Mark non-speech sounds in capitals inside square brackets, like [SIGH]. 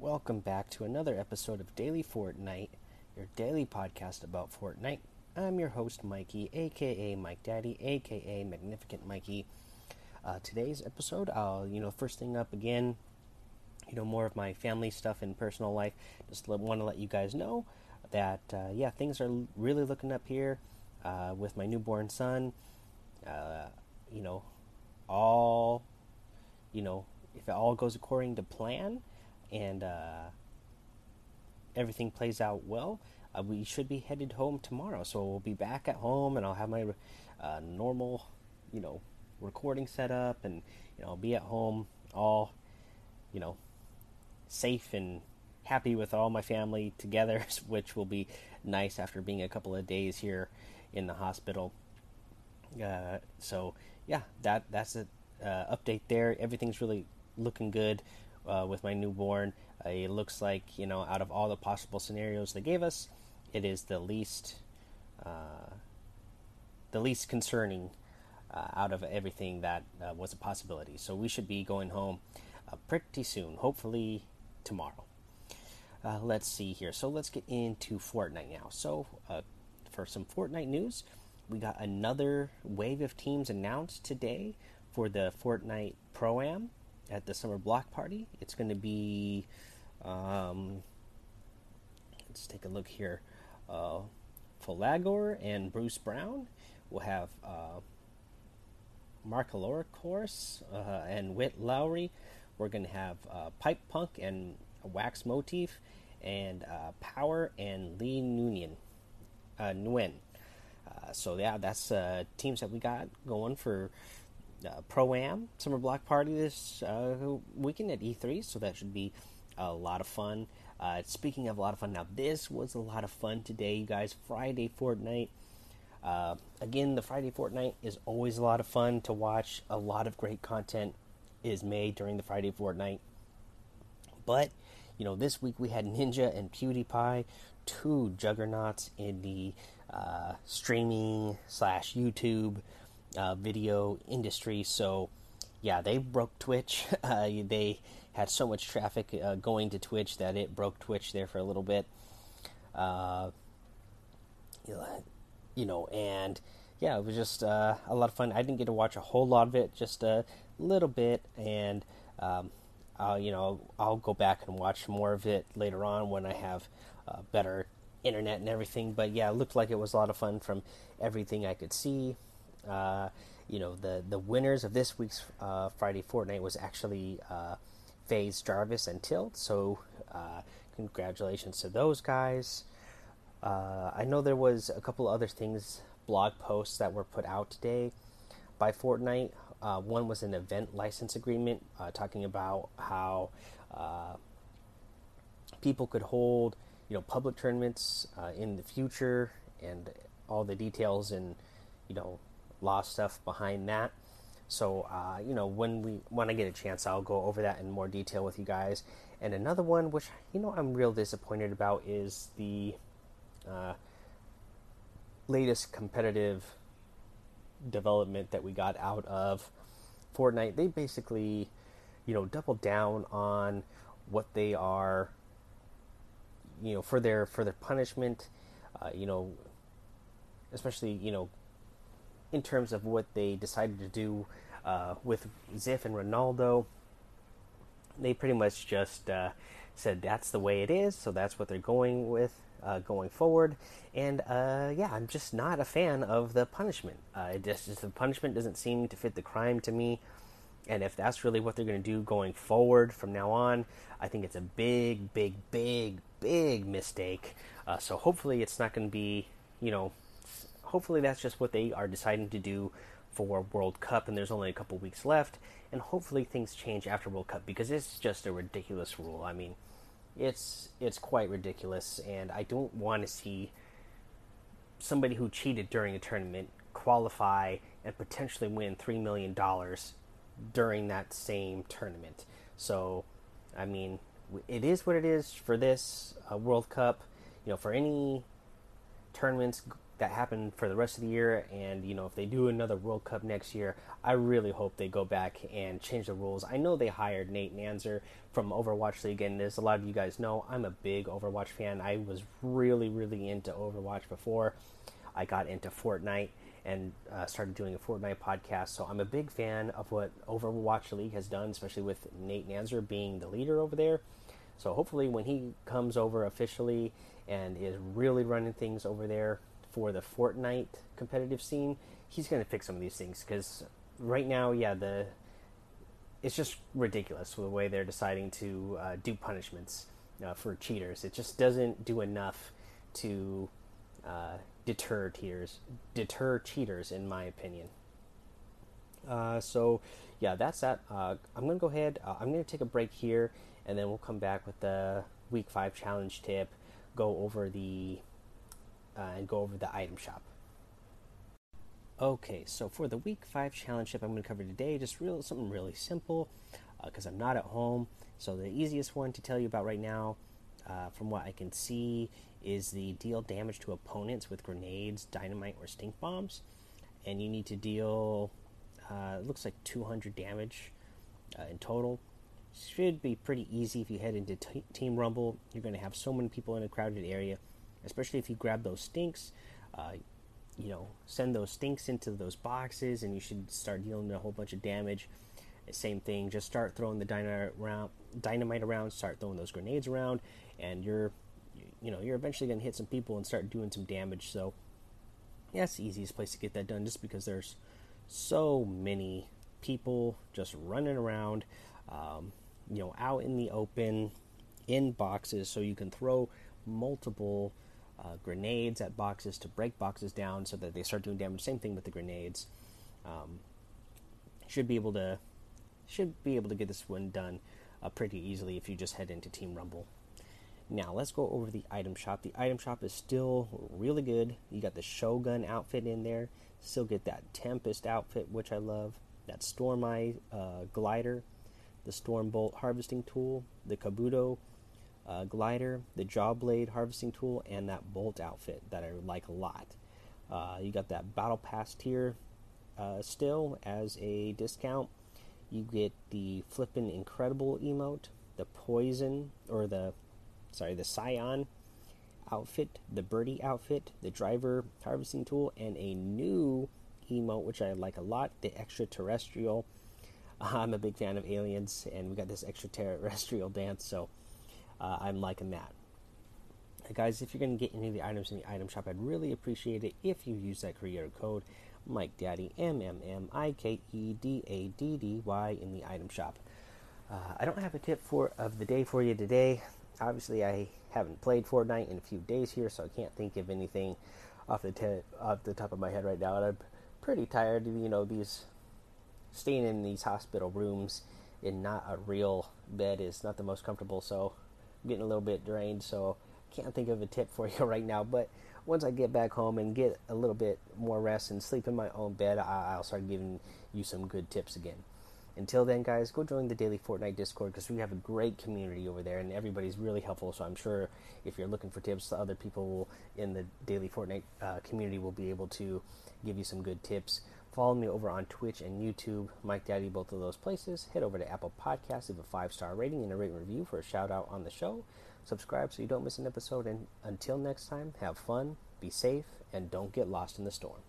welcome back to another episode of Daily Fortnite, your daily podcast about Fortnite. I'm your host, Mikey, aka Mike Daddy, aka Magnificent Mikey. Uh, today's episode, I'll, you know, first thing up again, you know, more of my family stuff and personal life. Just want to let you guys know that, uh, yeah, things are really looking up here uh, with my newborn son. Uh, you know, all, you know, if it all goes according to plan, and uh, everything plays out well, uh, we should be headed home tomorrow. So we'll be back at home, and I'll have my uh, normal, you know, recording set up, and you know, I'll be at home, all, you know, safe and happy with all my family together, [LAUGHS] which will be nice after being a couple of days here in the hospital. Uh, so yeah, that that's a uh, update there. Everything's really looking good uh, with my newborn. Uh, it looks like you know out of all the possible scenarios they gave us, it is the least uh, the least concerning uh, out of everything that uh, was a possibility. So we should be going home uh, pretty soon, hopefully tomorrow. let's see here. So let's get into Fortnite now. So for some Fortnite news, we got another wave of teams announced today for the Fortnite Pro Am at the summer block party. It's going to be, um, let's take a look here. Uh, Folagor and Bruce Brown. We'll have uh, Mark Aloricors uh, and Whit Lowry. We're going to have uh, Pipe Punk and Wax Motif, and uh, Power and Lee Nguyen. Uh, Nguyen. Uh, so yeah, that's teams that we got going for uh, Pro Am Summer Block Party this uh, weekend at E3, so that should be a lot of fun. Uh, speaking of a lot of fun, now this was a lot of fun today, you guys. Friday Fortnite. Uh, again, the Friday Fortnite is always a lot of fun to watch. A lot of great content is made during the Friday Fortnite. But, you know, this week we had Ninja and PewDiePie, two juggernauts in the uh, streaming slash YouTube uh, video industry. So, yeah, they broke Twitch. [LAUGHS] Uh, they had so much traffic uh, going to Twitch that it broke Twitch there for a little bit. Uh, you know, and yeah, it was just uh, a lot of fun. I didn't get to watch a whole lot of it, just a little bit, and um, I'll, you know, I'll go back and watch more of it later on when I have uh, better internet and everything. But yeah, it looked like it was a lot of fun from everything I could see. Uh, you know, the the winners of this week's uh, Friday Fortnite was actually uh, FaZe Jarvis and Tilt. So uh, congratulations to those guys. Uh, I know there was a couple other things, blog posts that were put out today by Fortnite. One was an event license agreement talking about how people could hold you know public tournaments in the future and all the details and you know law stuff behind that. So uh, you know when we when I get a chance, I'll go over that in more detail with you guys. And another one, which you know I'm real disappointed about, is the uh, latest competitive development that we got out of Fortnite. They basically, you know, doubled down on what they are you know for their for their punishment uh, you know especially you know in terms of what they decided to do uh, with XXiF and Ronaldo they pretty much just uh, said that's the way it is so that's what they're going with uh, going forward. And uh, yeah I'm just not a fan of the punishment. Uh, it just, just the punishment doesn't seem to fit the crime to me. And if that's really what they're going to do going forward from now on, I think it's a big, big, big, big mistake. Uh, so hopefully it's not going to be, you know, hopefully that's just what they are deciding to do for World Cup, and there's only a couple weeks left, and hopefully things change after World Cup because it's just a ridiculous rule. I mean, it's it's quite ridiculous, and I don't want to see somebody who cheated during a tournament qualify and potentially win three million dollars during that same tournament. So, I mean, it is what it is for this uh, World Cup. You know, for any tournaments that happen for the rest of the year. And you know, if they do another World Cup next year, I really hope they go back and change the rules. I know they hired Nate Nanzer from Overwatch League, and as a lot of you guys know, I'm a big Overwatch fan. I was really, really into Overwatch before I got into Fortnite and uh, started doing a Fortnite podcast. So I'm a big fan of what Overwatch League has done, especially with Nate Nanzer being the leader over there. So hopefully, when he comes over officially and is really running things over there for the Fortnite competitive scene, he's going to fix some of these things because right now, yeah, the it's just ridiculous the way they're deciding to uh, do punishments uh, for cheaters. It just doesn't do enough to uh, deter cheaters, deter cheaters, in my opinion. Uh, so, yeah, that's that. Uh, I'm gonna go ahead. Uh, I'm gonna take a break here, and then we'll come back with the week five challenge tip. Go over the and go over the item shop. Okay, so for the week five challenge tip I'm going to cover today, just real something really simple because uh, I'm not at home. So the easiest one to tell you about right now, uh, from what I can see, is the deal damage to opponents with grenades, dynamite, or stink bombs, and you need to deal. Uh, it looks like 200 damage uh, in total. Should be pretty easy if you head into Team Rumble. You're going to have so many people in a crowded area, especially if you grab those stinks. Uh, you know, send those stinks into those boxes, and you should start dealing a whole bunch of damage. Same thing, just start throwing the dynamite around, dynamite around, start throwing those grenades around, and you're, you know, you're eventually going to hit some people and start doing some damage. So, yeah, the easiest place to get that done, just because there's so many people just running around, um, you know, out in the open, in boxes, so you can throw multiple uh, grenades at boxes to break boxes down so that they start doing damage. Same thing with the grenades. Um, should be able to should be able to get this one done uh, pretty easily if you just head into Team Rumble. Now let's go over the item shop. The item shop is still really good. You got the Shogun outfit in there. Still get that Tempest outfit, which I love. That Storm Eye uh, glider, the Storm Bolt harvesting tool, the Kabuto uh, glider, the jaw blade harvesting tool, and that bolt outfit that I like a lot. Uh, you got that battle pass tier uh, still as a discount. You get the flippin' incredible emote, the poison or the sorry the scion outfit, the birdie outfit, the driver harvesting tool, and a new emote which I like a lot, the extraterrestrial. [LAUGHS] I'm a big fan of aliens, and we got this extraterrestrial [LAUGHS] dance, so uh, I'm liking that. guys, if you're going to get any of the items in the item shop, I'd really appreciate it if you use that creator code Mike Daddy M M M I K E D A D D Y in the item shop. Uh, I don't have a tip for of the day for you today. Obviously, I haven't played Fortnite in a few days here, so I can't think of anything off the te- off the top of my head right now. And I'm pretty tired. You know, these staying in these hospital rooms in not a real bed is not the most comfortable. So getting a little bit drained, so can't think of a tip for [LAUGHS] you right now. But once I get back home and get a little bit more rest and sleep in my own bed, I'll start giving you some good tips again. Until then, guys, go join the Daily Fortnite Discord because we have a great community over there and everybody's really helpful. So I'm sure if you're looking for tips, other people in the Daily Fortnite uh, community will be able to give you some good tips. Follow me over on Twitch and YouTube, Mike Daddy, both of those places. Head over to Apple Podcasts, leave a five star rating and a written review for a shout out on the show. Subscribe so you don't miss an episode. And until next time, have fun, be safe, and don't get lost in the storm.